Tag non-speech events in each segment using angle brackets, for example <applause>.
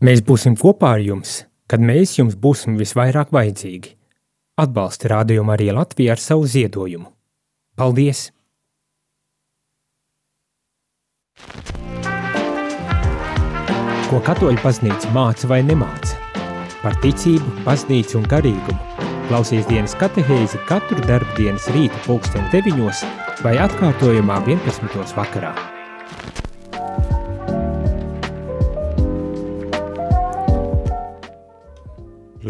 Mēs būsim kopā ar jums, kad mēs jums būsim visvairāk vajadzīgi. Atbalsti rādījumu arī Latviju ar savu ziedojumu. Paldies! Ko katoļu paznīca māca vai nemāca? Par ticību, paznīcu un garīgumu. Klausies dienas katehēzi katru darbu dienas rīta pulksten 9 vai atkārtojumā 11. vakarā.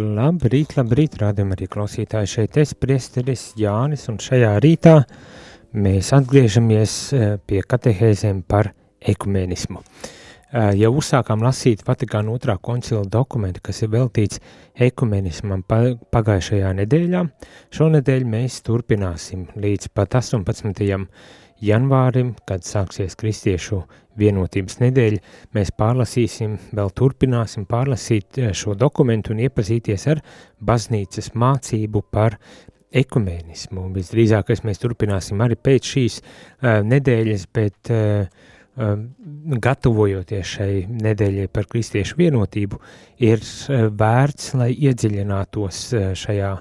Labrīt, labrīt, rādam arī klausītāji šeit es, priesteris Jānis, un šajā rītā mēs atgriežamies eh, pie katehēzēm par ekumenismu. Uh, jau uzsākām lasīt Vatikāna otrā koncila dokumentu, kas ir veltīts ekumenismam pagājušajā nedēļā. Šonedēļ mēs turpināsim līdz pat 18. Janvārim, kad sāksies kristiešu vienotības nedēļa. Mēs pārlasīsim, vēl turpināsim pārlasīt šo dokumentu un iepazīties ar baznīcas mācību par ekumenismu. Visdrīzākais mēs turpināsim arī pēc šīs uh, nedēļas, bet uh, Um, gatavojoties šai nedēļai par kristiešu vienotību, ir uh, vērts, lai iedziļinātos uh, šajā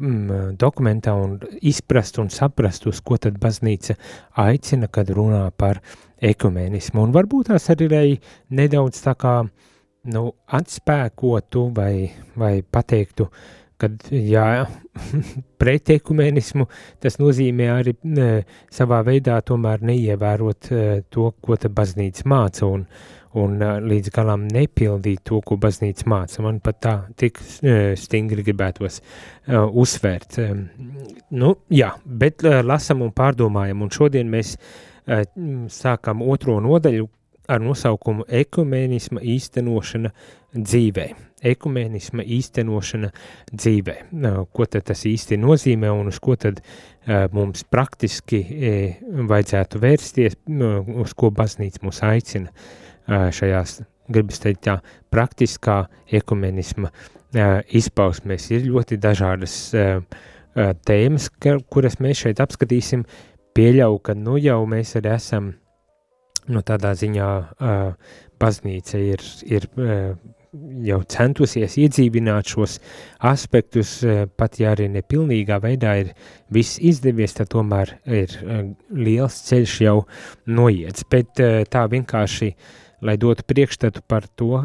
mm, dokumentā un izprastu un saprastu, uz ko tad baznīca aicina, kad runā par ekumenismu. Un varbūt tās arī nedaudz tā kā nu, atspēkotu vai, vai pateiktu, kad jā, <laughs> pretekumenismu tas nozīmē arī ne, savā veidā tomēr neievērot uh, to, ko ta baznīca māca un, un līdz galam nepildīt to, ko baznīca māca. Man pat tā tik stingri gribētos uzsvērt. Nu, jā, bet lasam un pārdomājam, un šodien mēs sākam otro nodaļu ar nosaukumu Ekumenisma īstenošana dzīvē ekumēnisma īstenošana dzīvē. Ko tad tas īsti nozīmē un uz ko tad mums praktiski vajadzētu vērsties, uz ko baznīca mūs aicina šajās, gribas teikt tā, praktiskā ekumenisma izpausmēs. Ir ļoti dažādas tēmas, kuras mēs šeit apskatīsim, pieļauju, ka nu jau mēs arī esam, nu tādā ziņā baznīca ir, ir jau centusies iedzīvināt šos aspektus, pat ja arī nepilnīgā veidā ir viss izdevies, tad tomēr ir liels ceļš jau noiets. Bet tā vienkārši, lai dotu priekšstatu par to,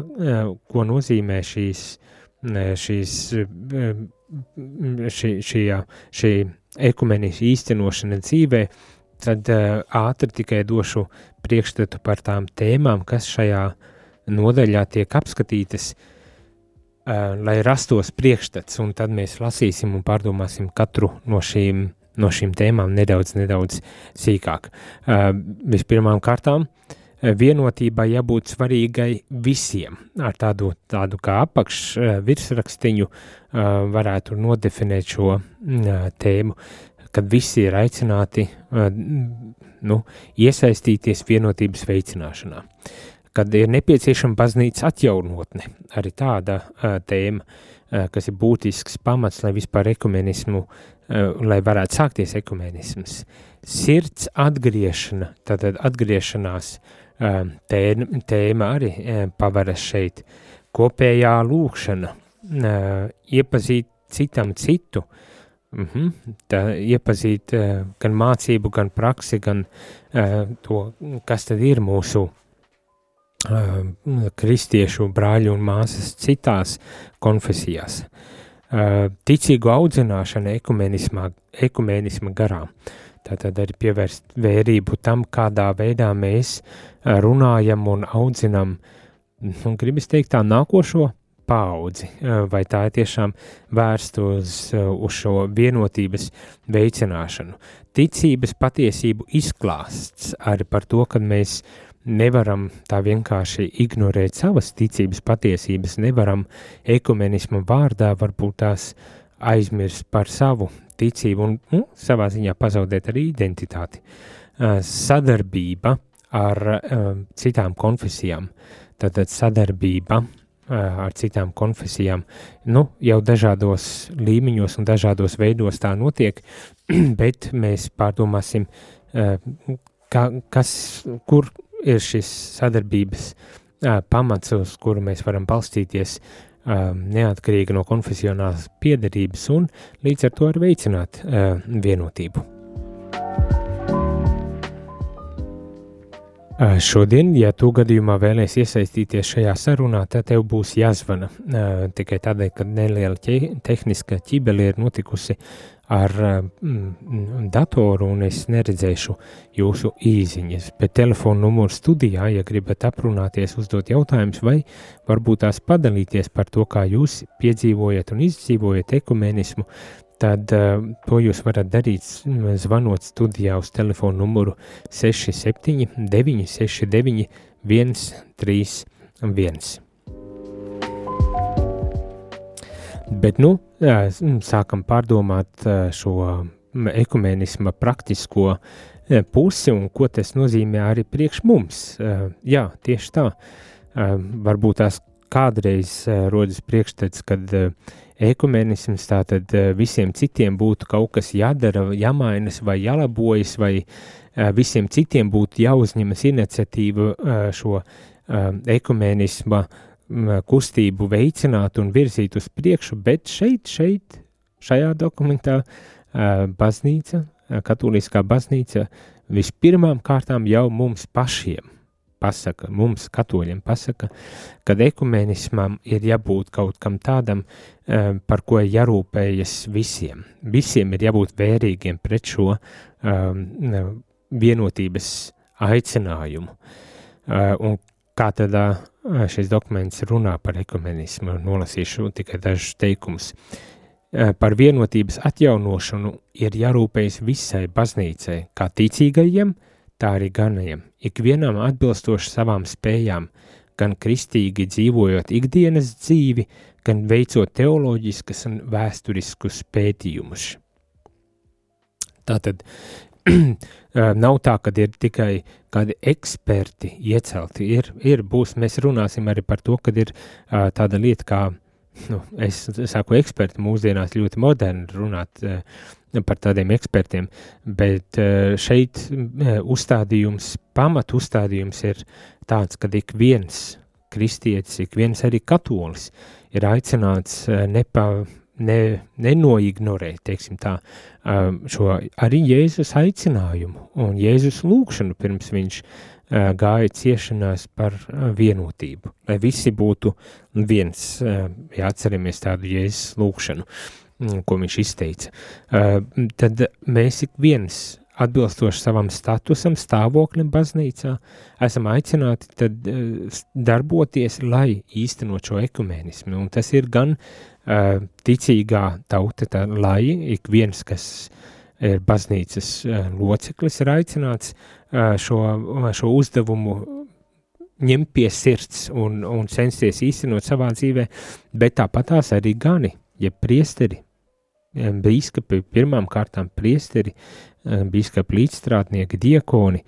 ko nozīmē šīs, šīs šī, šī, šī ekumenis īstenošana dzīvē, tad ātri tikai došu priekšstatu par tām tēmām, kas šajā uh, nodaļā tiek apskatītas, uh, lai rastos priekšstats, un tad mēs lasīsim un pārdomāsim katru no šīm, no šīm tēmām nedaudz, nedaudz sīkāk. Uh, vispirmām kārtām, vienotībai jābūt svarīgai visiem. Ar tādu, tādu kā apakš virsrakstiņu varētu nodefinēt šo tēmu, kad visi ir aicināti nu, iesaistīties vienotības veicināšanā kad ir nepieciešama baznīcas atjaunotne. Arī tāda tēma, kas ir būtisks pamats, lai vispār ekumenismu, lai varētu sākties ekumenisms. Sirds atgriešana, tātad atgriešanās uh, tēma, arī uh, pavaras šeit. Kopējā lūkšana, uh, iepazīt citam citu, mm -hmm, tā, iepazīt uh, gan mācību, gan praksi, gan uh, to, kas tad ir mūsu kristiešu brāļu un māsas citās konfesijās. Ticīgu audzināšana ekumenismā, ekumenisma garā. Tātad arī pievērst vērību tam, kādā veidā mēs runājam un audzinam, un gribas teikt tā nākošo paudzi, vai tā ir tiešām vērsta uz, uz šo vienotības veicināšanu. Ticības patiesību izklāsts arī par to, kad mēs nevaram tā vienkārši ignorēt savas ticības patiesības, nevaram ekumenismu vārdā varbūt tās aizmirst par savu ticību un nu, savā ziņā pazaudēt arī identitāti. Uh, sadarbība ar uh, citām konfesijām, tātad sadarbība uh, ar citām konfesijām, nu, jau dažādos līmeņos un dažādos veidos tā notiek, <clears throat> bet mēs pārdomāsim, uh, ka, kas, kur ir šis sadarbības pamats, uz kuru mēs varam balstīties neatkarīgi no konfesionālas piedarības un līdz ar to arī veicināt vienotību. Šodien, ja tu gadījumā vēlies iesaistīties šajā sarunā, tad tev būs jāzvana. Tikai tādēļ, ka neliela tehniska ķibeli ir notikusi ar mm, datoru un es neredzēšu jūsu īziņas. Bet telefona numurs studijā, ja gribat aprunāties, uzdot jautājumus vai varbūt tās padalīties par to, kā jūs piedzīvojat un izdzīvojat ekumenismu, tad uh, to jūs varat darīt zvanot studijā uz telefonu numuru 67 969 131. Bet nu, sākam pārdomāt šo ekumenisma praktisko pusi un ko tas nozīmē arī priekš mums. Jā, tieši tā. Varbūt tās kādreiz rodas priekšstats, kad ekumenisms tātad eh, visiem citiem būtu kaut kas jādara, jāmainas vai jālabojas, vai eh, visiem citiem būtu jāuzņemas iniciatīva eh, šo ekumenisma kustību veicināt un virzīt uz priekšu, bet šeit, šeit, šajā dokumentā baznīca, katoliskā baznīca vispirmām kārtām jau mums pašiem pasaka, mums, katoļiem, pasaka, ka ekumenismam ir jābūt kaut kam tādam, eh, par ko jārūpējas visiem. Visiem ir jābūt vērīgiem pret šo um, vienotības aicinājumu. Uh, un kā tad uh, šis dokuments runā par ekumenismu, nolasīšu tikai dažus teikumus. Uh, par vienotības atjaunošanu ir jārūpējas visai baznīcai, kā ticīgajiem, tā arī ganajiem, ikvienam atbilstoši savām spējām, gan kristīgi dzīvojot ikdienas dzīvi, gan veicot teoloģiskas un vēsturiskus pētījumus. Tātad <clears throat> nav tā, ka ir tikai kādi eksperti iecelti. Ir, ir būs, mēs runāsim arī par to, ka ir uh, tāda lieta kā, nu, es saku eksperti mūsdienās ļoti moderni runāt, uh, par tādiem ekspertiem, bet eh, šeit eh, uzstādījums, pamat uzstādījums ir tāds, ka ik viens kristietis, ik viens arī katolis ir aicināts eh, nepa, ne, nenoignorēt, teiksim tā, šo arī Jēzus aicinājumu un Jēzus lūkšanu pirms viņš gāja ciešanās par vienotību, lai visi būtu viens, ja atceramies tādu Jēzus lūkšanu. Mm, ko viņš izteica, uh, tad mēs ik viens atbilstoši savam statusam, stāvoklim baznīcā, esam aicināti tad uh, darboties, lai īstenot šo ekumenismu. Un tas ir gan uh, ticīgā tauta, tā, lai ik viens, kas ir baznīcas loceklis, ir aicināts šo, šo uzdevumu ņemt pie sirds un, un censties īstenot savā dzīvē, bet tāpatās arī gani, ja priesteri, bīskapi, pirmām kārtām priesteri, bīskapi līdzstrādnieki, diekoni,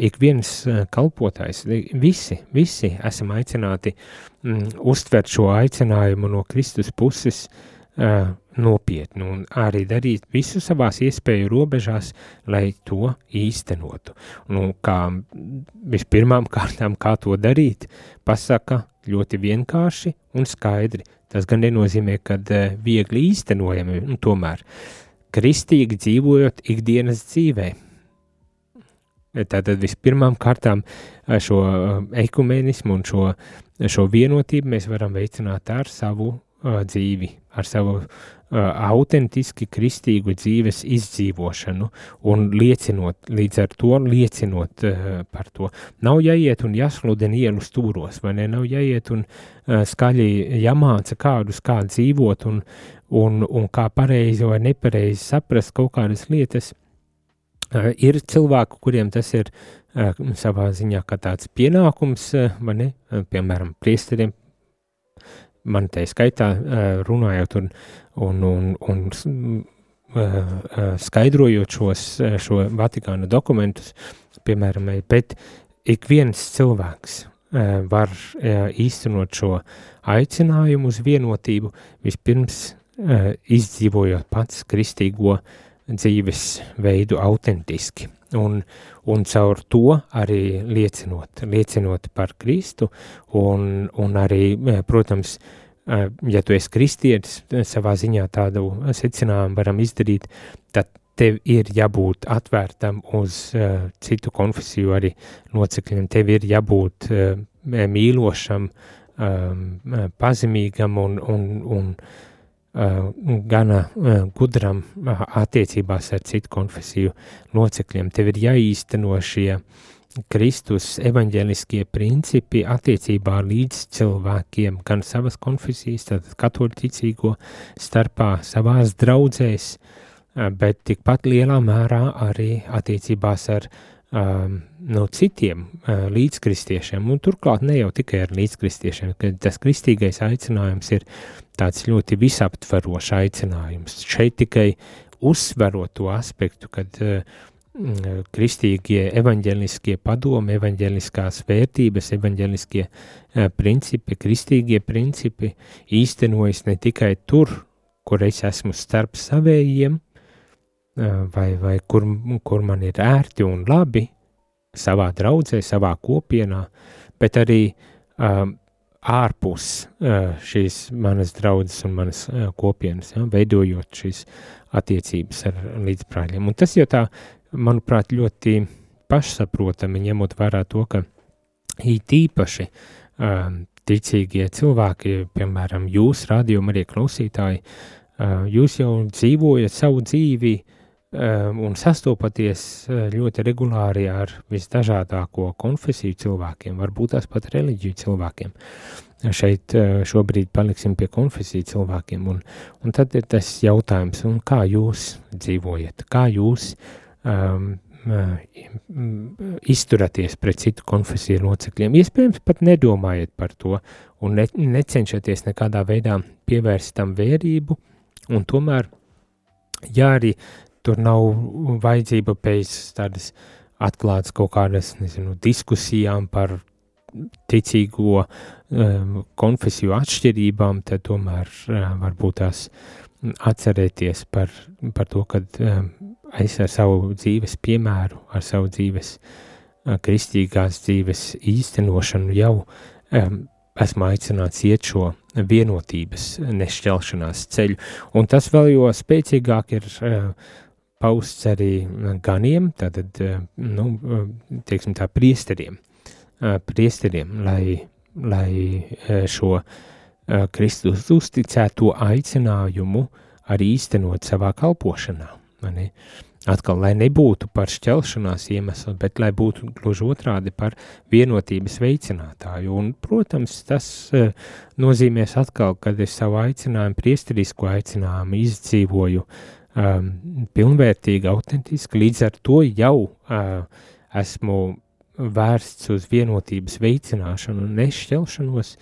ik viens kalpotājs, visi, visi esam aicināti mm, uztvert šo aicinājumu no Kristus puses uh, nopietni un arī darīt visu savās iespēju robežās, lai to īstenotu. Nu, kā vispirmām <laughs> kārtām, kā to darīt, pasaka ļoti vienkārši un skaidri. Tas gan nenozīmē, ka viegli īstenojami, un tomēr kristīgi dzīvojot ikdienas dzīvē. Tātad vispirmām kārtām šo ekumenismu un šo, šo vienotību mēs varam veicināt ar savu uh, dzīvi, ar savu uh, autentiski kristīgu dzīves izdzīvošanu un liecinot, līdz ar to liecinot uh, par to. Nav jāiet un jāsludina ielu stūros, vai ne? Nav jāiet un uh, skaļi jāmāca kādus, kā dzīvot un, un, un kā pareizi vai nepareizi saprast kaut kādas lietas. Uh, ir cilvēku, kuriem tas ir uh, savā ziņā kā tāds pienākums, uh, vai ne? Uh, piemēram, priesteriem, man te skaitā runājot un, un, un, un skaidrojot šos, šo Vatikāna dokumentus, piemēram, bet ik viens cilvēks var īstenot šo aicinājumu uz vienotību, vispirms izdzīvojot pats kristīgo dzīves veidu autentiski. Un, un caur to arī liecinot, liecinot par Kristu, un, un arī, protams, ja tu esi kristietis, savā ziņā tādu secinājumu varam izdarīt, tad tev ir jābūt atvērtam uz uh, citu konfesiju arī locekļiem, tev ir jābūt uh, mīlošam, um, pazemīgam un, un, un uh, gana uh, gudram uh, attiecībās ar citu konfesiju locekļiem. Tev ir jāīsteno šie Kristus evaņģēliskie principi attiecībā līdz cilvēkiem, gan savas konfesijas, tātad katoļu ticīgo starpā, savās draudzēs, Eh, bet tikpat lielā mērā arī attiecībās ar um, no citiem uh, līdzkristiešiem, un turklāt ne jau tikai ar līdzkristiešiem, ka tas kristīgais aicinājums ir tāds ļoti visaptverošs aicinājums. Šeit tikai uzsverot to aspektu, kad uh, kristīgie evaņģeliskie padomi, evaņģeliskās vērtības, evaņģeliskie uh, principi, kristīgie principi īstenojas ne tikai tur, kur es esmu starp savējiem, vai, vai kur, kur man ir ērti un labi savā draudzē, savā kopienā, bet arī um, ārpus uh, šīs manas draudzes un manas uh, kopienas, ja, veidojot šīs attiecības ar līdzprāļiem. Un tas jau tā, manuprāt, ļoti pašsaprotami, ņemot vērā to, ka it īpaši um, ticīgie cilvēki, piemēram, jūs, rādījumi arī klausītāji, uh, jūs jau dzīvojat savu dzīvi uh, un sastopaties eh, ļoti regulāri ar visdažādāko konfesiju cilvēkiem, varbūt tās pat reliģiju cilvēkiem. Šeit eh, šobrīd paliksim pie konfesiju cilvēkiem, un, un tad ir tas jautājums, kā jūs dzīvojat, kā jūs um, izturaties pret citu konfesiju locekļiem. Iespējams, pat nedomājiet par to un ne, necenšaties nekādā veidā pievērst tam vērību, un tomēr, ja arī tur nav vajadzība pēc tādas atklātas kaut kādas, nezinu, diskusijām par ticīgo um, konfesiju atšķirībām, tad tomēr uh, varbūt tās atcerēties par, par to, ka um, es ar savu dzīves piemēru, ar savu dzīves uh, kristīgās dzīves īstenošanu jau um, esmu aicināts iet šo vienotības nešķelšanās ceļu, un tas vēl jo spēcīgāk ir uh, pausts arī ganiem, tātad, eh, nu, eh, teiksim tā, priesteriem, eh, priesteriem, lai, lai šo Kristus uzticēto aicinājumu arī īstenot savā kalpošanā. Mani. Atkal, lai nebūtu par šķelšanās iemeslu, bet lai būtu gluži otrādi par vienotības veicinātāju. Un, protams, tas nozīmēs atkal, kad es savu aicinājumu, priesterisko aicinājumu izdzīvoju uh, um, pilnvērtīga, autentiska. Līdz ar to jau uh, esmu vērsts uz vienotības veicināšanu un nešķelšanos,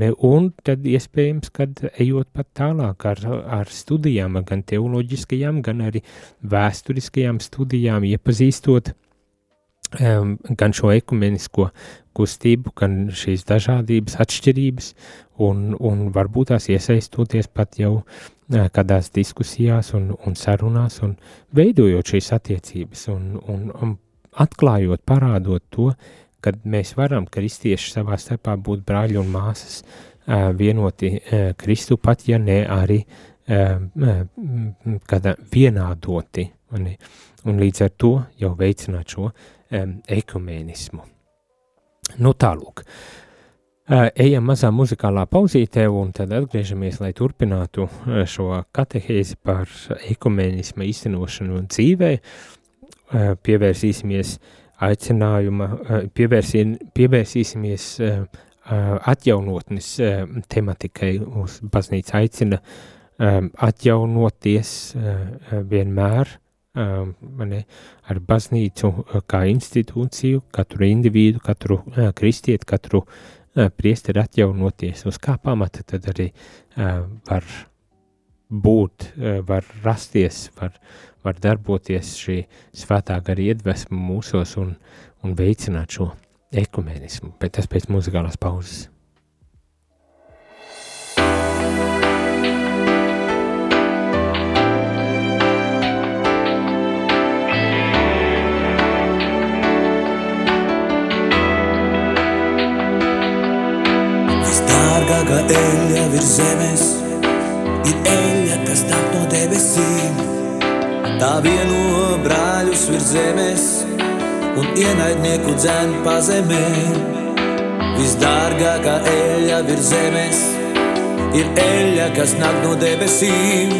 ne, un tad iespējams, kad ejot pat tālāk ar, ar studijām, gan teoloģiskajām, gan arī vēsturiskajām studijām, iepazīstot um, gan šo ekumenisko kustību, gan šīs dažādības, atšķirības, un, un varbūt tās iesaistoties pat jau kādās diskusijās un, un sarunās un veidojot šīs attiecības un, un, un atklājot, parādot to, ka mēs varam kristieši savā starpā būt brāļi un māsas vienoti Kristu, pat ja ne arī kādā vienādoti. Un, un līdz ar to jau veicināt šo ekumēnismu. Nu tālūk. Uh, Ejam mazā muzikālā pauzītē un tad atgriežamies, lai turpinātu šo katehēzi par ekumēnismu īstenošanu dzīvē. Pievērsīsimies aicinājuma, pievērsī, pievērsīsimies atjaunotnes tematikai. Uz baznīca aicina atjaunoties vienmēr mani, ar baznīcu kā institūciju, katru individu, katru kristieti, katru priesteri atjaunoties, uz kā pamata tad arī var būt, var rasties, var, var darboties šī svētā gara iedvesma mūsos un, un veicināt šo ekumenismu, bet tas pēc muzikālās pauzes. Visdārgākā eļļa virs zemes ir eļļa, kas nāk no debesīm. Tā vieno brāļus virs zemes un ienaidnieku dzēn pazemē. Visdārgākā eļļa virs zemes ir eļļa, kas nāk no debesīm.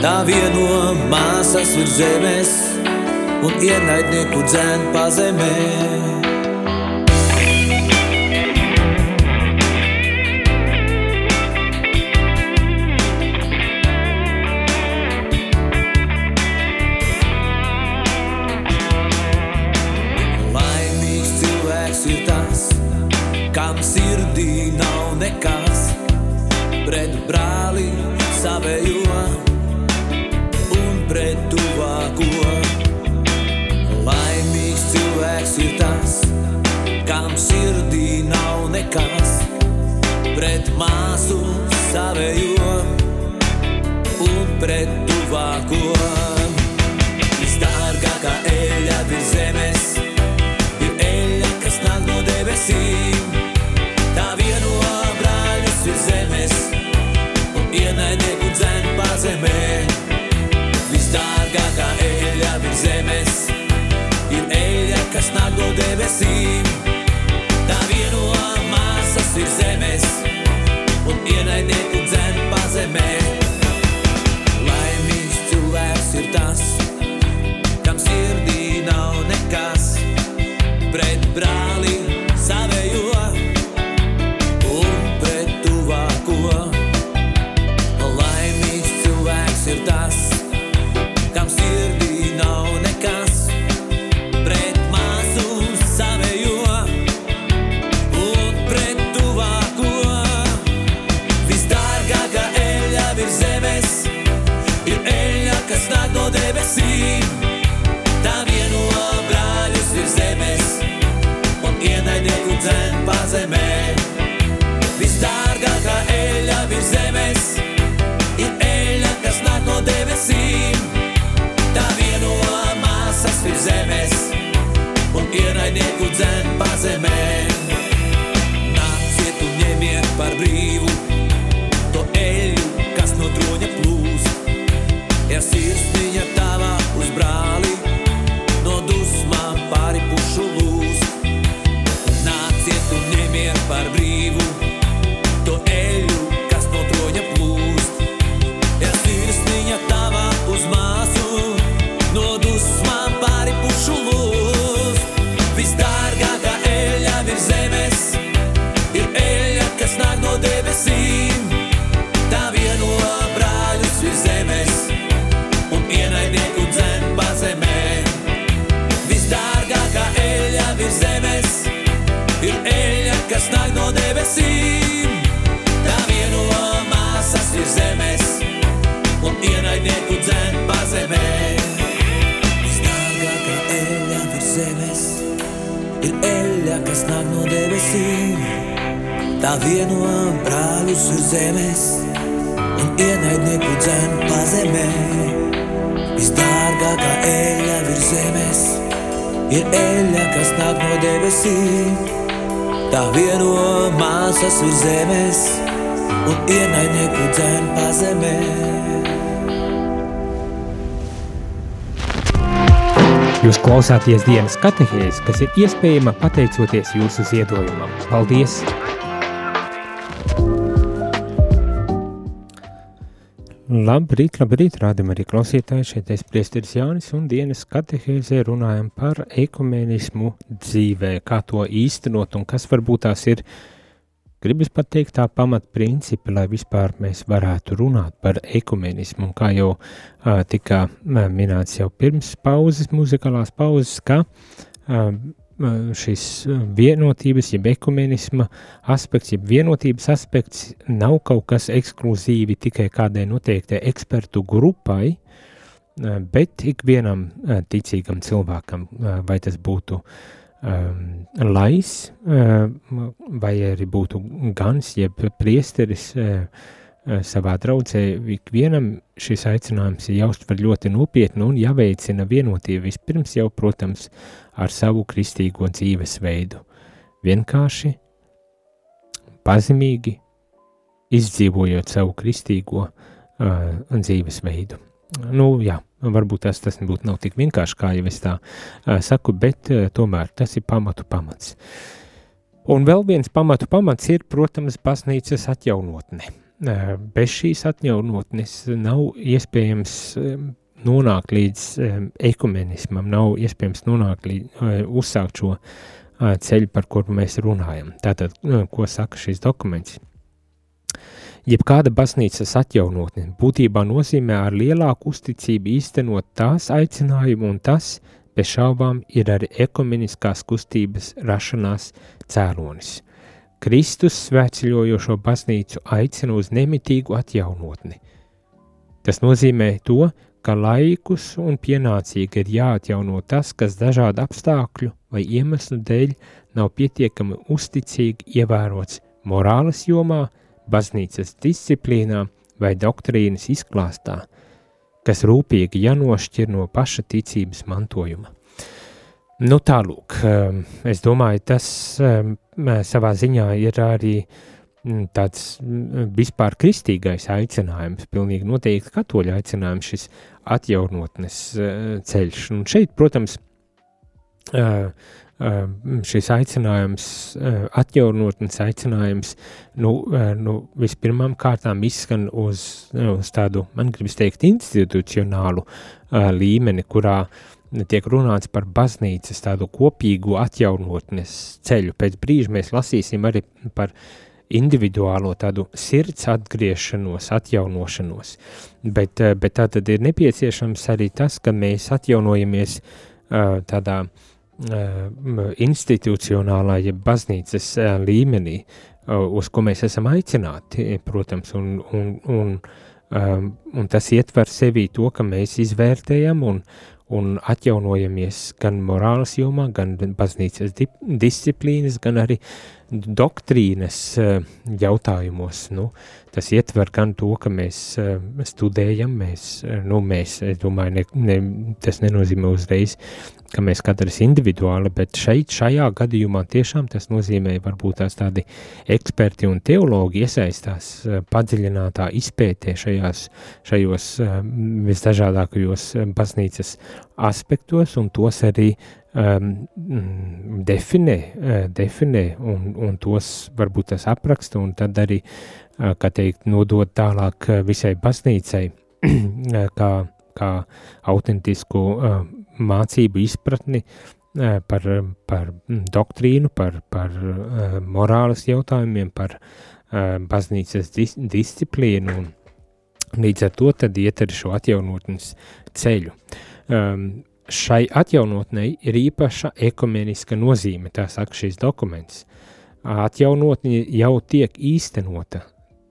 Tā vieno māsas virs zemes un ienaidnieku dzēn pazemē. Māsu savējo un pret tuvāko. Visdārgākā eļļa virs zemes ir eļļa, kas nāk no debesīm. Tā vieno brāļus virs zemes un ienaidnieku dzēn pazemē. Visdārgākā eļļa virs zemes ir eļļa, kas nāk no debesīm. Un ienaidnieku dzēn klausāties dienas katehēs, kas ir iespējama pateicoties jūsu ziedojumam. Paldies! Labrīt, labrīt, rādam arī klausītāji, šeit es priesteris Jānis un dienas katehēzē runājam par ekumenismu dzīvē, kā to īstenot un kas varbūt tās ir, gribas pateikt tā pamatprincipi, lai vispār mēs varētu runāt par ekumenismu, un kā jau uh, tika uh, minēts jau pirms pauzes, muzikālās pauzes, ka uh, šis vienotības, jeb ekumenisma aspekts, jeb vienotības aspekts nav kaut kas ekskluzīvi tikai kādai noteiktai ekspertu grupai, bet ikvienam ticīgam cilvēkam, vai tas būtu um, lais, vai arī būtu gans, jeb priesteris savā draudzē, ikvienam šis aicinājums ir jāuztver ļoti nopietni un jāveicina vienotība vispirms jau, protams, ar savu kristīgo dzīvesveidu. Vienkārši, pazemīgi, izdzīvojot savu kristīgo uh, dzīvesveidu. Nu, jā, varbūt tas, tas nebūtu nav tik vienkārši, kā jau es tā uh, saku, bet uh, tomēr tas ir pamatu pamats. Un vēl viens pamatu pamats ir, protams, baznīcas atjaunotne. Uh, bez šīs atjaunotnes nav iespējams um, nonākt līdz um, ekumenismam, nav iespējams nonākt līdz, uh, uzsākt šo uh, ceļu, par kuru mēs runājam. Tātad, uh, ko saka šis dokuments? Jebkāda baznīcas atjaunotne būtībā nozīmē ar lielāku uzticību īstenot tās aicinājumu, un tas, bez šaubām, ir arī ekumeniskās kustības rašanās cēlonis. Kristus svētceļojošo baznīcu aicina uz nemitīgu atjaunotni. Tas nozīmē to, ka laikus un pienācīgi ir jāatjauno tas, kas dažādu apstākļu vai iemeslu dēļ nav pietiekami uzticīgi ievērots morāles jomā, baznīcas disciplīnā vai doktrīnas izklāstā, kas rūpīgi jānošķir no paša ticības mantojuma. Nu, tālūk, um, es domāju, tas um, savā ziņā ir arī mm, tāds mm, vispār kristīgais aicinājums, pilnīgi noteikti katoļa aicinājums, šis atjaunotnes uh, ceļš. Un šeit, protams, uh, šis aicinājums, eh, atjaunotnes aicinājums, nu, eh, nu vispirmām kārtām izskan uz, uz tādu, man gribas teikt, institucionālu uh, līmeni, kurā tiek runāts par baznīcas tādu kopīgu atjaunotnes ceļu. Pēc brīža mēs lasīsim arī par individuālo tādu sirds atgriešanos, atjaunošanos, bet, bet tā tad ir nepieciešams arī tas, ka mēs atjaunojamies uh, tādā uh, institucionālā, ja baznīcas līmenī, uz ko mēs esam aicināti, protams, un, un, un, un tas ietver sevī to, ka mēs izvērtējam un, un atjaunojamies gan morāles jomā, gan baznīcas di disciplīnas, gan arī doktrīnas jautājumos. Nu, tas ietver gan to, ka mēs studējam, mēs, nu, mēs, es domāju, ne, ne, tas nenozīmē uzreiz ka mēs katrs individuāli, bet šeit, šajā gadījumā tiešām tas nozīmē varbūt tās tādi eksperti un teologi iesaistās eh, padziļinātā izpētē šajās, šajos eh, visdažādākajos eh, baznīcas aspektos un tos arī um, definē, definē un, un tos varbūt tas apraksta un tad arī, kā teikt, nodot tālāk visai baznīcai, <clears throat> kā, kā autentisku uh, mācību izpratni eh, par, par mm, doktrīnu, par, par uh, morāles jautājumiem, par uh, baznīcas dis disciplīnu un līdz ar to tad iet arī šo atjaunotnes ceļu. Um, šai atjaunotnei ir īpaša ekumeniska nozīme, tā saka šīs dokuments. Atjaunotne jau tiek īstenota.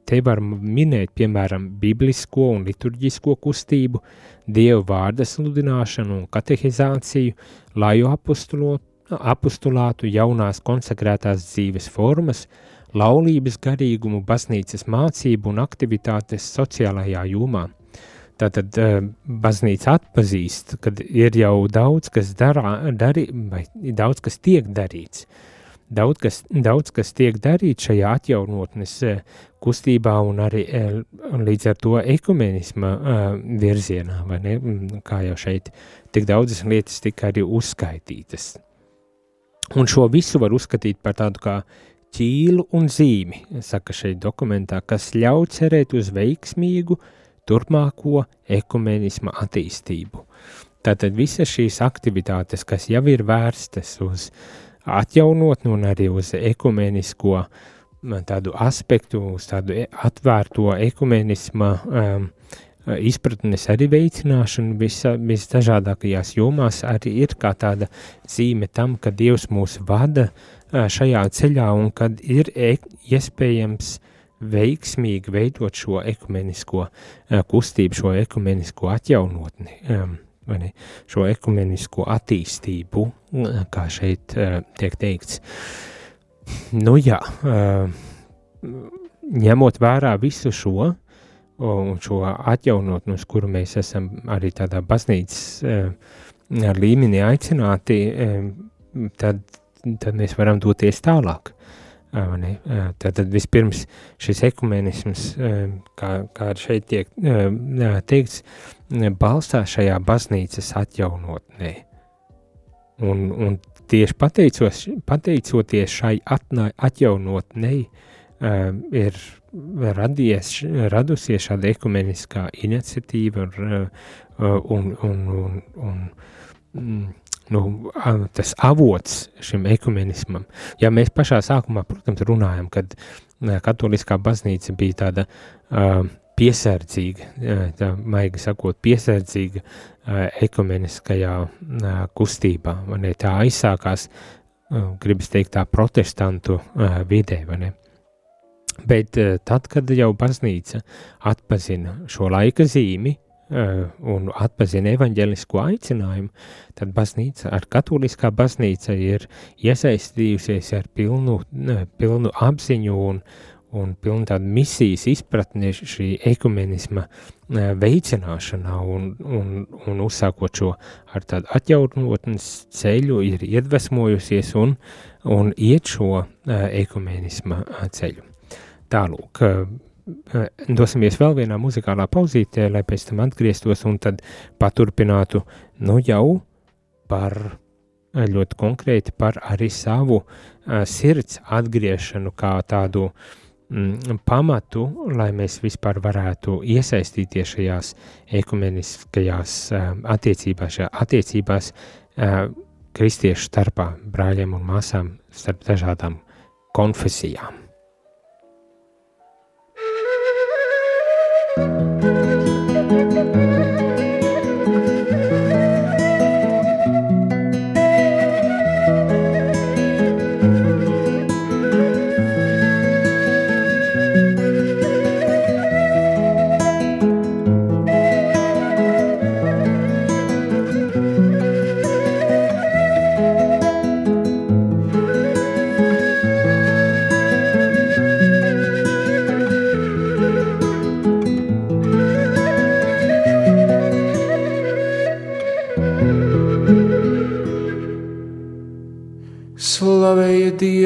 Te var minēt, piemēram, biblisko un liturģisko kustību, dievu vārda sludināšanu un katehizāciju, laju apostulātu, jaunās konsekrētās dzīves formas, laulības garīgumu, baznīcas mācību un aktivitātes sociālajā jomā. Tātad uh, baznīca atpazīst, ka ir jau daudz, kas darā, vai daudz, kas tiek darīts, uh, Daudz kas, daudz kas tiek darīts šajā atjaunotnes eh, kustībā un arī eh, līdz ar to ekumenisma eh, virzienā, vai ne? Mm, kā jau šeit tik daudzas lietas tika arī uzskaitītas. Un šo visu var uzskatīt par tādu kā ķīlu un zīmi, saka šeit dokumentā, kas ļauj cerēt uz veiksmīgu turpmāko ekumenisma attīstību. Tātad visas šīs aktivitātes, kas jau ir vērstas uz uh, atjaunot, un arī uz ekumenisko tādu aspektu, uz tādu e, atvērto ekumenisma um, izpratnes arī veicināšanu visa, visdažādākajās jomās arī ir kā tāda zīme tam, ka Dievs mūs vada šajā ceļā un kad ir e iespējams veiksmīgi veidot šo ekumenisko kustību, šo ekumenisko atjaunotni. Um, ne, šo ekumenisko attīstību, kā šeit uh, tiek teikts. Nu jā, uh, ņemot vērā visu šo, un šo atjaunotni, uz kuru mēs esam arī tādā baznīcas uh, līmenī aicināti, uh, tad, tad mēs varam doties tālāk. Ne? Tātad vispirms šis ekumenisms, kā, kā šeit tiek teikts, balstās šajā baznīcas atjaunotnē. Un, un tieši pateicos, pateicoties šai atnā, atjaunotnei, ir radies, radusies šāda ekumeniskā iniciatīva un, un, un, un, un mm, nu, tas avots šim ekumenismam. Ja mēs pašā sākumā, protams, runājam, kad katoliskā baznīca bija tāda uh, piesardzīga, tā maigi sakot, piesardzīga uh, ekumeniskajā uh, kustībā, ne, tā aizsākās, uh, gribas teikt, tā protestantu uh, vidē, vai ne. Bet uh, tad, kad jau baznīca atpazina šo laika zīmi, uh, un atpazina evaņģelisko aicinājumu, tad baznīca, ar katoliskā baznīca ir iesaistījusies ar pilnu, pilnu apziņu un, un pilnu tādu misijas izpratni šī ekumenisma eh, veicināšanā un, un, un uzsākot šo ar tādu atjaunotnes ceļu ir iedvesmojusies un, un iet šo eh, ekumenisma ceļu. Tālūk, Eh, dosimies vēl vienā muzikālā pauzītē, lai pēc tam atgrieztos un tad paturpinātu, nu jau par ļoti konkrēti par arī savu uh, sirds atgriešanu kā tādu mm, pamatu, lai mēs vispār varētu iesaistīties šajās ekumeniskajās uh, attiecībās, šajā attiecībās uh, kristiešu starpā, brāļiem un māsām starp dažādām konfesijām. thank you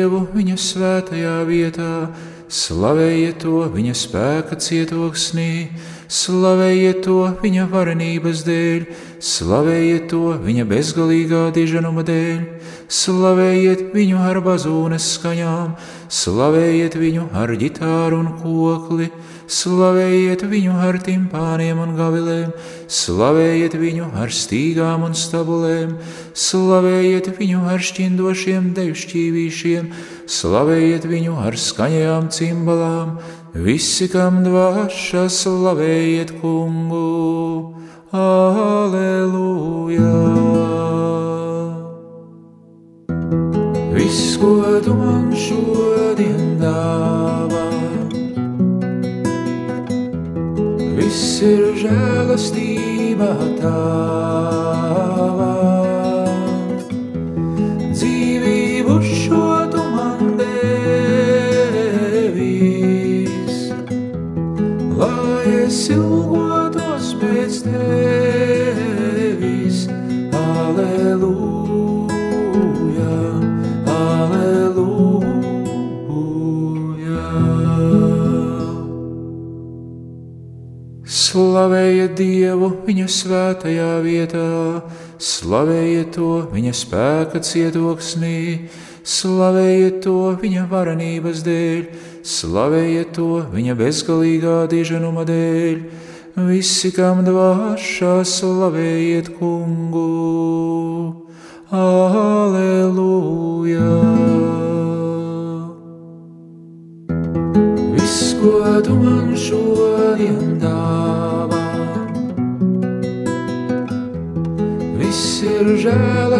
viņa svētajā vietā, slavējiet to viņa spēka cietoksnī, slavējiet to viņa varenības dēļ, slavējiet to viņa bezgalīgā diženuma dēļ, slavējiet viņu ar bazūnes skaņām, slavējiet viņu ar ģitāru un kokli slavējiet viņu ar timpāniem un gavilēm, slavējiet viņu ar stīgām un stabulēm, slavējiet viņu ar šķindošiem devšķīvīšiem, slavējiet viņu ar skaņajām cimbalām, visi, kam dvāša, slavējiet kungu. Aleluja! Viss, ko tu man šodien dāvā, viss ir žēlastība tava. Dzīvību šo tu man devis, lai es ilgotos pēc tevis. Aleluja! Slavējiet Dievu viņa svētajā vietā, slavējiet to viņa spēka cietoksnī, slavējiet to viņa varenības dēļ, slavējiet to viņa bezgalīgā diženuma dēļ. Visi, kam dvāšā, slavējiet kungu! Aleluja! Viss, ko tu man šodien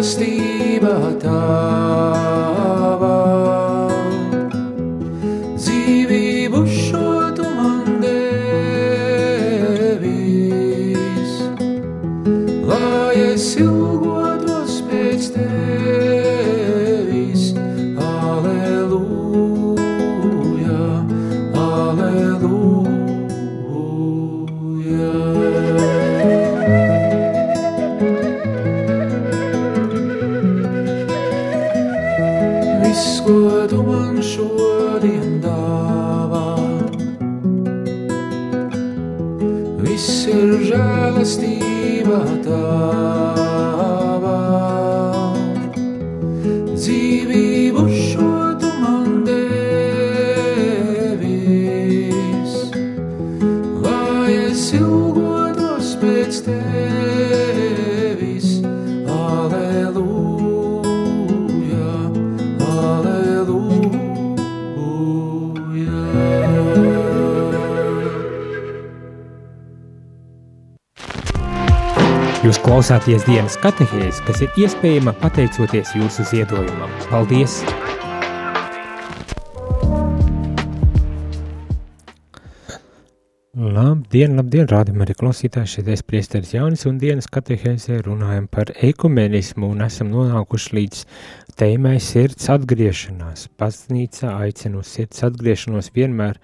žēlastība tava. Jūs klausāties dienas katehēs, kas ir iespējama pateicoties jūsu ziedojumam. Paldies! Labdien, labdien, rādam arī klausītāji, šeit es priesteris Jānis un dienas katehēzē runājam par ekumenismu un esam nonākuši līdz tēmai sirds atgriešanās. Baznīca aicina uz sirds atgriešanos vienmēr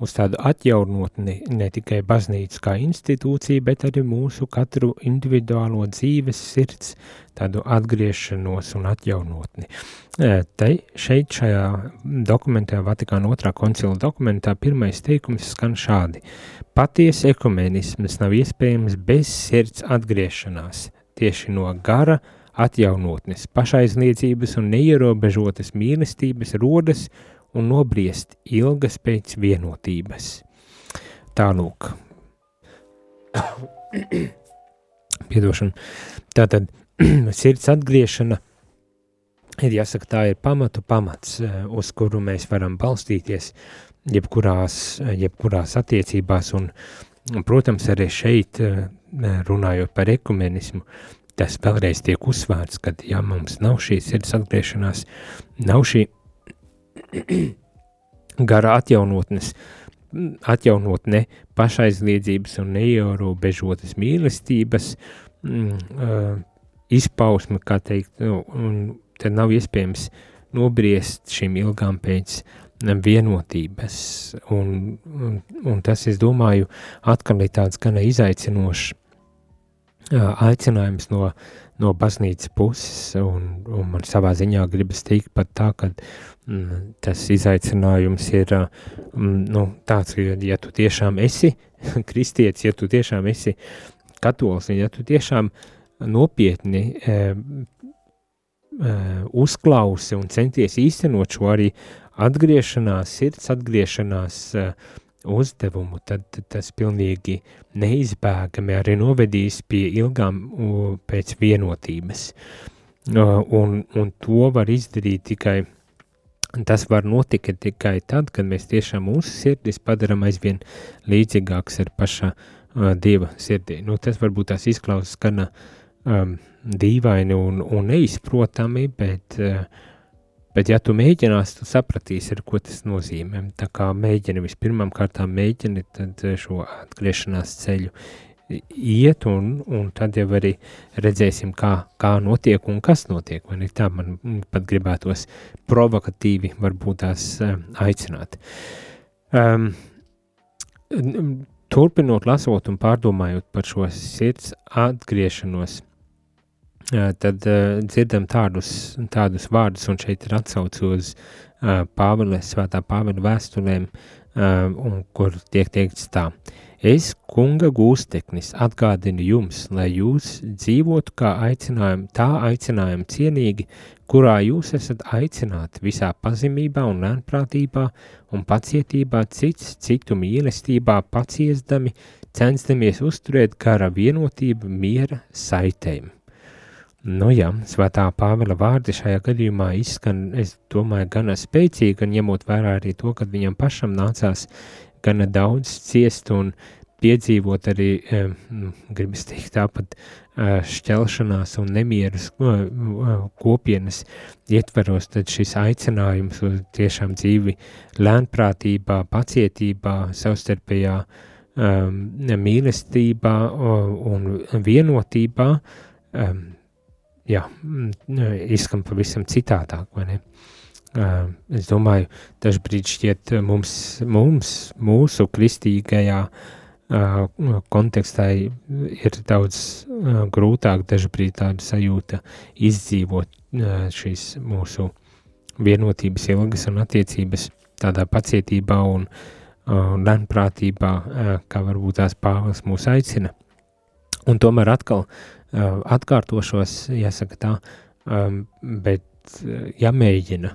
uz tādu atjaunotni, ne tikai baznīcu kā institūciju, bet arī mūsu katru individuālo dzīves sirds, tādu atgriešanos un atjaunotni. Te šeit šajā dokumentā, Vatikāna otrā koncila dokumentā, pirmais teikums skan šādi. Paties ekumenisms nav iespējams bez sirds atgriešanās, tieši no gara atjaunotnes, pašaizliedzības un neierobežotas mīlestības rodas un nobriest ilgas pēc vienotības. Tālūk. <coughs> Piedošana. Tātad <clears throat> sirds atgriešana ir jāsaka, tā ir pamatu pamats, eh, uz kuru mēs varam balstīties jebkurās, jebkurās attiecībās, un, un, protams, arī šeit, eh, runājot par ekumenismu, tas vēlreiz tiek uzsvērts, ka, ja mums nav šī sirds atgriešanās, nav šī <clears throat> gara atjaunotnes, atjaunotne pašaizliedzības un neierobežotas mīlestības mm, uh, izpausme, kā teikt, nu, un tad nav iespējams nobriest šīm ilgām pēc vienotības. Un, un, un tas, es domāju, atkal ir tāds gan izaicinošs aicinājums no, no baznīcas puses, un, un man savā ziņā gribas teikt pat tā, ka mm, tas izaicinājums ir mm, nu, tāds, ka ja tu tiešām esi <laughs> kristietis, ja tu tiešām esi katolis, ja tu tiešām nopietni e, e, uzklausi un centies īstenot šo arī atgriešanās, sirds atgriešanās e, uzdevumu, tad, tas pilnīgi neizbēgami arī novedīs pie ilgām pēc vienotības. Un, un to var izdarīt tikai, tas var notikt tikai tad, kad mēs tiešām mūsu sirdis padaram aizvien līdzīgāks ar paša Dieva sirdī. Nu, tas varbūt tās izklausās gana um, dīvaini un, un neizprotami, bet uh, Bet, ja tu mēģināsi, tu sapratīsi, ko tas nozīmē. Tā kā mēģini vispirmām kārtām mēģini tad šo atgriešanās ceļu iet, un, un tad jau arī redzēsim, kā, kā notiek un kas notiek. Man ir tā, man pat gribētos provokatīvi varbūt tās aicināt. Um, turpinot lasot un pārdomājot par šo sirds atgriešanos, tad uh, dzirdam tādus, tādus vārdus, un šeit ir atsauce uz uh, Pāvila, svētā Pāvila vēstulēm, un, kur tiek teikts tā. Es, kunga gūsteknis, atgādinu jums, lai jūs dzīvotu kā aicinājumu, tā aicinājumu cienīgi, kurā jūs esat aicināti visā pazemībā un lēnprātībā un pacietībā cits citu mīlestībā paciestami, censdamies uzturēt kara vienotību miera saitēm. Nu jā, svētā Pāvila vārdi šajā gadījumā izskan, es domāju, gana spēcīgi, un ņemot vērā arī to, ka viņam pašam nācās gana daudz ciest un piedzīvot arī, eh, gribas teikt, tāpat šķelšanās un nemierus kopienas ietveros, tad šis aicinājums uz tiešām dzīvi lēnprātībā, pacietībā, savstarpējā mīlestībā un vienotībā jā, izskan pavisam citādāk, vai ne? Uh, es domāju, dažbrīd šķiet mums, mums mūsu kristīgajā uh, kontekstā ir daudz uh, grūtāk dažbrīd tādu sajūta izdzīvot šīs mūsu vienotības ilgas un attiecības tādā pacietībā un, lēnprātībā, kā varbūt tās Pāvils mūs aicina. Un tomēr atkal atkārtošos, jāsaka tā, bet jāmēģina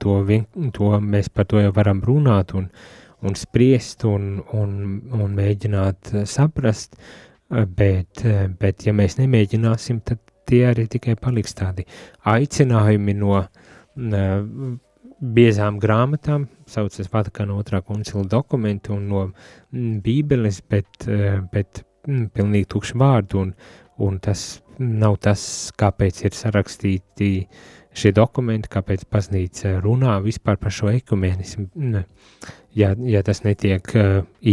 to, vien, to mēs par to jau varam runāt un, un spriest un, un, un mēģināt saprast, bet, bet ja mēs nemēģināsim, tad tie arī tikai paliks tādi aicinājumi no biezām grāmatām, saucas Vatikāna otrā koncila dokumentu un no bībeles, bet, bet mm, pilnīgi tukši vārdu, un, un tas nav tas, kāpēc ir sarakstīti šie dokumenti, kāpēc baznīca runā vispār par šo ekumenismu, ja, ja tas netiek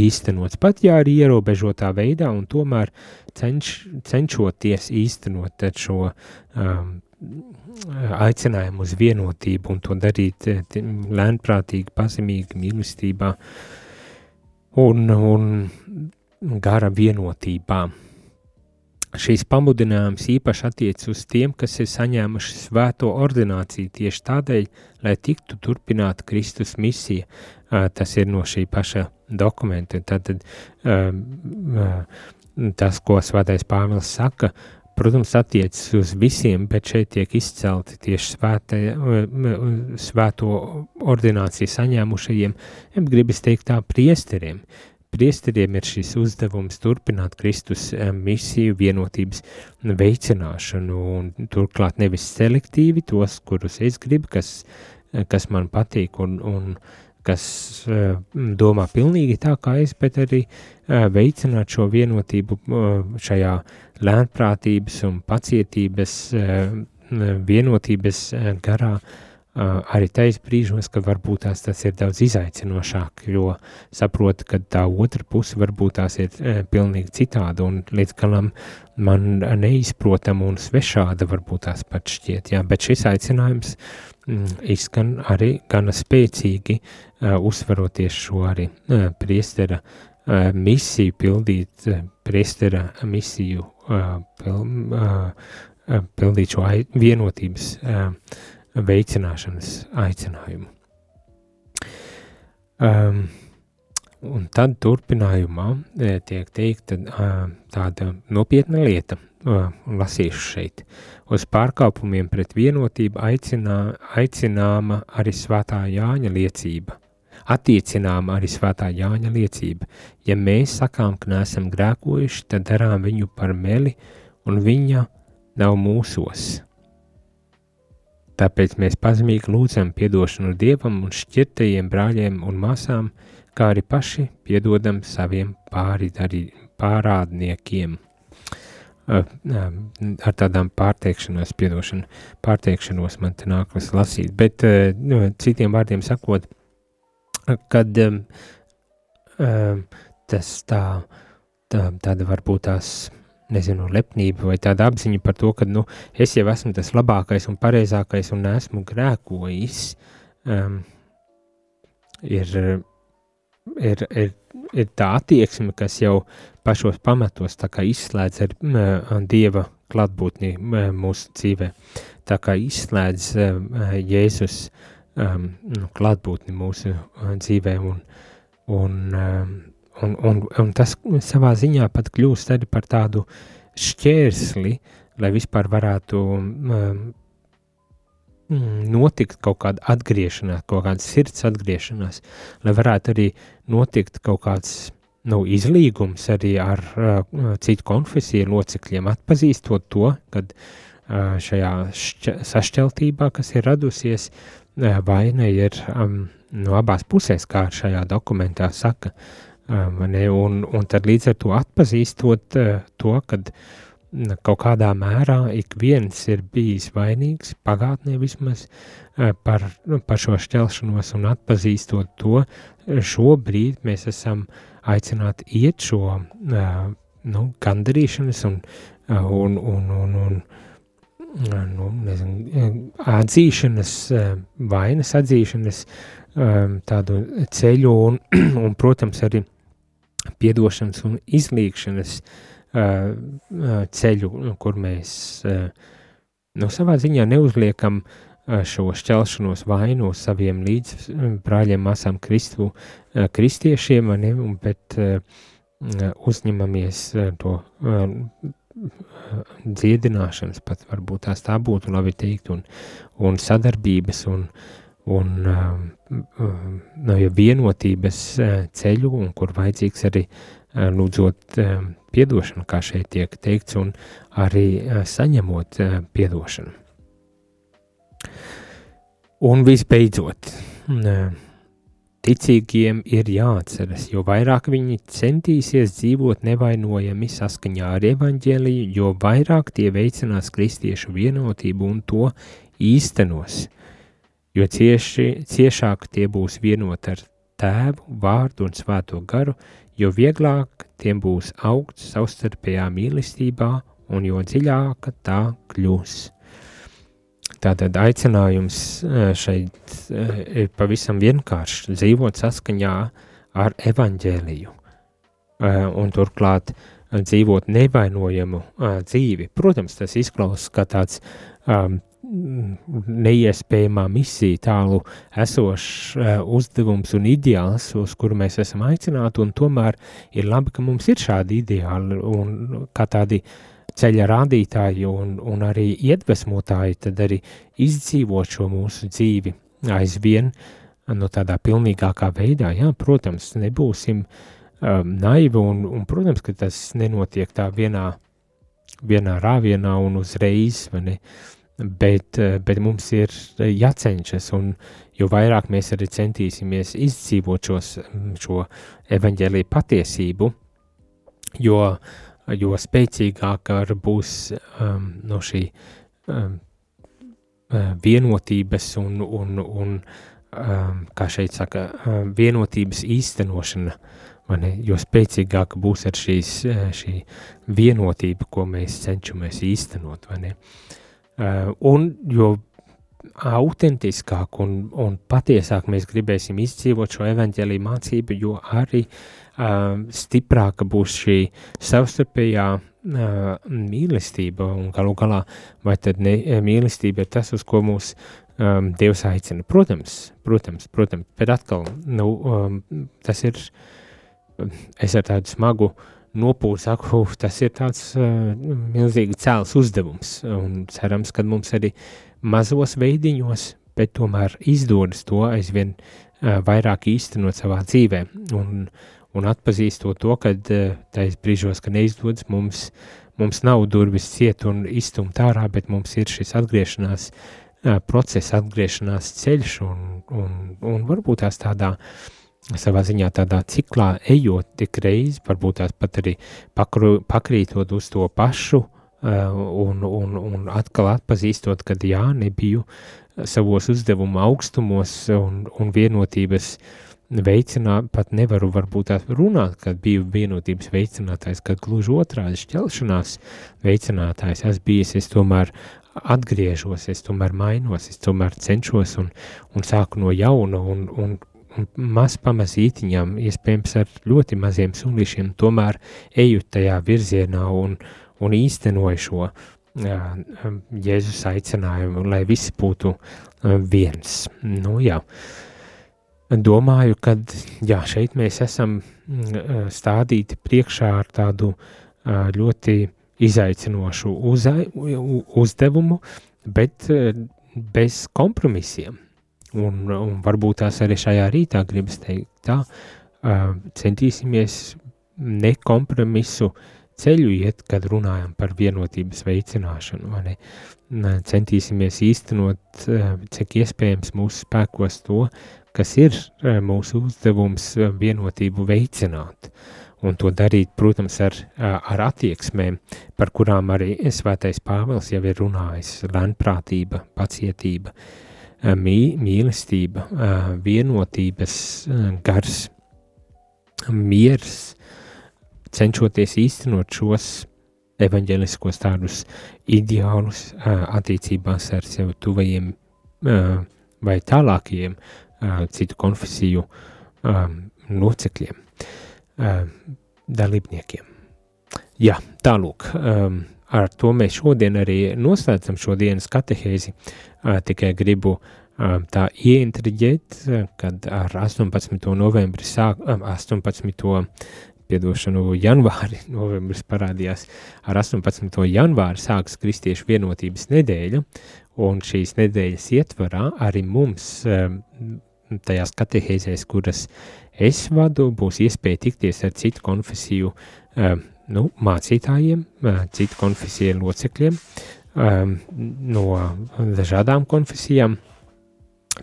īstenots, pat ja arī ierobežotā veidā, un tomēr cenš, cenšoties īstenot šo um, aicinājumu uz vienotību un to darīt lēnprātīgi, pazemīgi, mīlestībā. Un, un gara vienotībā. Šīs pamudinājums īpaši attiec uz tiem, kas ir saņēmuši svēto ordināciju tieši tādēļ, lai tiktu turpināta Kristus misija. Tas ir no šī paša dokumenta. Tad, tas, ko svētais Pāvils saka, protams, attiecas uz visiem, bet šeit tiek izcelti tieši svētē, svēto ordināciju saņēmušajiem, gribas teikt tā, priesteriem. Priesteriem ir šis uzdevums turpināt Kristus misiju vienotības veicināšanu, un turklāt nevis selektīvi tos, kurus es gribu, kas, kas man patīk, un, un kas uh, domā pilnīgi tā kā es, bet arī uh, veicināt šo vienotību šajā lēnprātības un pacietības vienotības garā arī tais brīžos, ka varbūt tās tas ir daudz izaicinošāk, jo saprotu, ka tā otra puse varbūt tās ir pilnīgi citāda un līdz galam man neizprotama un svešāda varbūt tās pat šķiet, jā, bet šis aicinājums mm, izskan arī gana spēcīgi, uh, uzsveroties šo arī uh, priestera uh, misiju pildīt, uh, priestera misiju pil, pildīt šo vienotības veicināšanas aicinājumu. Um, un tad turpinājumā tiek teikta tāda nopietna lieta, lasīšu šeit. Uz pārkāpumiem pret vienotību aicinā, aicināma arī svētā Jāņa liecība – attiecinām arī svētā Jāņa liecība. Ja mēs sakām, ka neesam grēkojuši, tad darām viņu par meli, un viņa nav mūsos. Tāpēc mēs pazemīgi lūdzam piedošanu Dievam un šķirtajiem brāļiem un māsām, kā arī paši piedodam saviem pāridarī, pārādniekiem. Ar tādām pārteikšanos, piedošanu, pārteikšanos man te nākas lasīt, bet nu, citiem vārdiem sakot, kad um, tas tā, tā, tāda varbūt tās, nezinu, lepnība vai tāda apziņa par to, ka, nu, es jau esmu tas labākais un pareizākais un esmu grēkojis, um, ir, ir, ir, ir tā attieksme, kas jau pašos pamatos izslēdz ar uh, Dieva klātbūtni uh, mūsu dzīvē, tā kā izslēdz Jēzus um, klātbūtni mūsu dzīvē, un, un, um, un, un, un tas savā ziņā pat kļūst arī par tādu šķērsli, lai vispār varētu um, notikt kaut kāda atgriešanās, kaut kāda sirds atgriešanās, lai varētu arī notikt kaut kāds nu, izlīgums arī ar uh, citu konfesiju locekļiem, atpazīstot to, kad uh, šajā sašķeltībā, kas ir radusies, vaina ir um, no abās pusēs, kā šajā dokumentā saka. Ne, un, un tad līdz ar to atpazīstot to, ka kaut kādā mērā ik viens ir bijis vainīgs, pagātnē vismaz, par, par šo šķelšanos un atpazīstot to, šobrīd mēs esam aicināti iet šo nu, gandarīšanas un, un, un, un, un nu, nezinu, atzīšanas, vainas atzīšanas tādu ceļu un, <clears throat> un, protams, arī piedošanas un izlīgšanas ceļu, kur mēs nu, savā ziņā neuzliekam šo šķelšanos vainu uz saviem līdz brāļiem, māsām Kristu, kristiešiem, ne, bet uzņemamies to dziedināšanas, pat varbūt tās tā būtu labi teikt, un, un sadarbības un, un no, ja vienotības ceļu, un kur vajadzīgs arī lūdzot piedošanu, kā šeit tiek teikts, un arī saņemot piedošanu. Un visbeidzot, ticīgiem ir jāatceras, jo vairāk viņi centīsies dzīvot nevainojami saskaņā ar evaņģēliju, jo vairāk tie veicinās kristiešu vienotību un to īstenos, jo cieši, ciešāk tie būs vienot ar tēvu, vārdu un svēto garu, jo vieglāk tiem būs augt savstarpējā mīlestībā un jo dziļāka tā kļūs. Tātad aicinājums eh, šeit eh, ir pavisam vienkāršs - dzīvot saskaņā ar evaņģēliju eh, un turklāt dzīvot nevainojamu dzīvi. Protams, tas izklausās kā tāds um, neiespējamā misija, tālu esošs uzdevums un ideāls, uz kuru mēs esam aicināti, un tomēr ir labi, ka mums ir šādi ideāli un kā tādi ceļa rādītāji un, un arī iedvesmotāji, tad arī izdzīvot šo mūsu dzīvi aizvien no tādā pilnīgākā veidā. Jā, protams, nebūsim um, naivi un, un, protams, ka tas nenotiek tā vienā, vienā rāvienā un uzreiz, ne? bet, uh, bet mums ir jācenšas un jo vairāk mēs arī centīsimies izdzīvot šos, šo evaņģēlīju patiesību, jo jo spēcīgāka būs um, no šī um, vienotības un, un, un um, kā šeit saka, um, vienotības īstenošana, ne, jo spēcīgāka būs ar šīs, uh, šī vienotība, ko mēs cenšamies īstenot, vai ne? Uh, un jo autentiskāk un, un patiesāk mēs gribēsim izdzīvot šo evaņģēlīju mācību, jo arī uh, stiprāka būs šī savstarpējā uh, mīlestība un galu galā, vai tad ne, mīlestība ir tas, uz ko mūs um, Dievs aicina. Protams, protams, protams, bet atkal, nu, um, tas ir, es ar tādu smagu nopūru saku, tas ir tāds uh, milzīgi cēls uzdevums, un cerams, ka mums arī mazos veidiņos, bet tomēr izdodas to aizvien uh, vairāk īstenot savā dzīvē, un, un atpazīstot to, ka uh, tais brīžos, ka neizdodas, mums, mums nav durvis ciet un izstumt ārā, bet mums ir šis atgriešanās uh, process, atgriešanās ceļš, un, un, un varbūt tās tādā savā ziņā tādā ciklā ejot tik reizi, varbūt tās pat arī pakru, pakrītot uz to pašu Eh, un, un, un atkal atpazīstot, ka jā, nebiju savos uzdevuma augstumos un, un vienotības veicināt, pat nevaru varbūt tā runāt, kad biju vienotības veicinātājs, kad gluži otrādi šķelšanās veicinātājs. Es bijis, es tomēr atgriežos, es tomēr mainos, es tomēr cenšos un, un sāku no jauna un, un, un maz pamazītiņām, iespējams ar ļoti maziem sunīšiem, tomēr eju tajā virzienā un, un īstenoja šo Jēzus aicinājumu, lai visi būtu viens. Nu, jā. Domāju, ka jā, šeit mēs esam stādīti priekšā ar tādu ļoti izaicinošu uzdevumu, bet bez kompromisiem. Un, un varbūt tās arī šajā rītā gribas teikt tā, centīsimies nekompromisu uh, ceļu iet, kad runājam par vienotības veicināšanu. Centīsimies īstenot, eh, cik iespējams mūsu spēkos to, kas ir eh, mūsu uzdevums eh, vienotību veicināt. Un to darīt, protams, ar, ar attieksmēm, par kurām arī Svētais Pāvils jau ir runājis - lēnprātība, pacietība, mī, mīlestība, vienotības gars, miers, cenšoties īstenot šos evaņģeliskos tādus ideālus attiecībās ar sev tuvajiem vai tālākajiem citu konfesiju locekļiem, dalībniekiem. Jā, tālūk, ar to mēs šodien arī noslēdzam šo dienas katehēzi. Tikai gribu tā ieintriģēt, kad ar 18. novembri sāk, 18. piedošanu janvāri, <laughs> novembris parādījās, ar 18. janvāri sāks Kristiešu vienotības nedēļa, un šīs nedēļas ietvarā arī mums tajās katehēzēs, kuras es vadu, būs iespēja tikties ar citu konfesiju nu, mācītājiem, citu konfesiju locekļiem no dažādām konfesijām,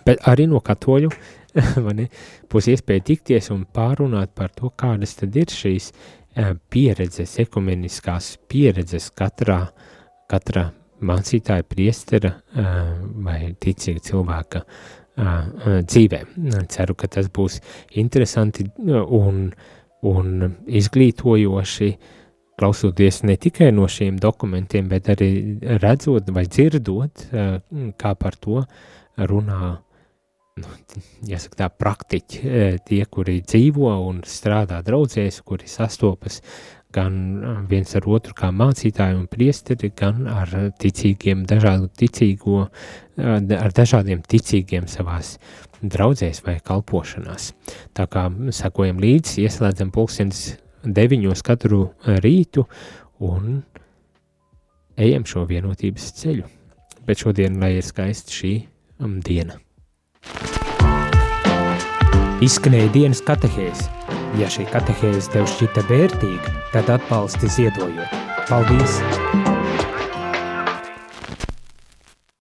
bet arī no katoļu <laughs> būs iespēja tikties un pārunāt par to, kādas tad ir šīs pieredzes, ekumeniskās pieredzes katrā, katrā mācītāja, priestera vai ticīga cilvēka dzīvē. Ceru, ka tas būs interesanti un, un izglītojoši, klausoties ne tikai no šiem dokumentiem, bet arī redzot vai dzirdot, kā par to runā nu, jāsaka, tā praktiķi, tie, kuri dzīvo un strādā draudzēs, kuri sastopas gan viens ar otru kā mācītāji un priesteri, gan ar ticīgiem, dažādu ticīgo, ar dažādiem ticīgiem savās draudzēs vai kalpošanās. Tā kā sakojam līdzi, ieslēdzam pulkstens deviņos katru rītu un ejam šo vienotības ceļu. Bet šodien, lai ir skaista šī um, diena. Izskanēja dienas katehēs. Ja šī katehēze tev šķita vērtīga, tad atbalsti ziedojot. Paldies!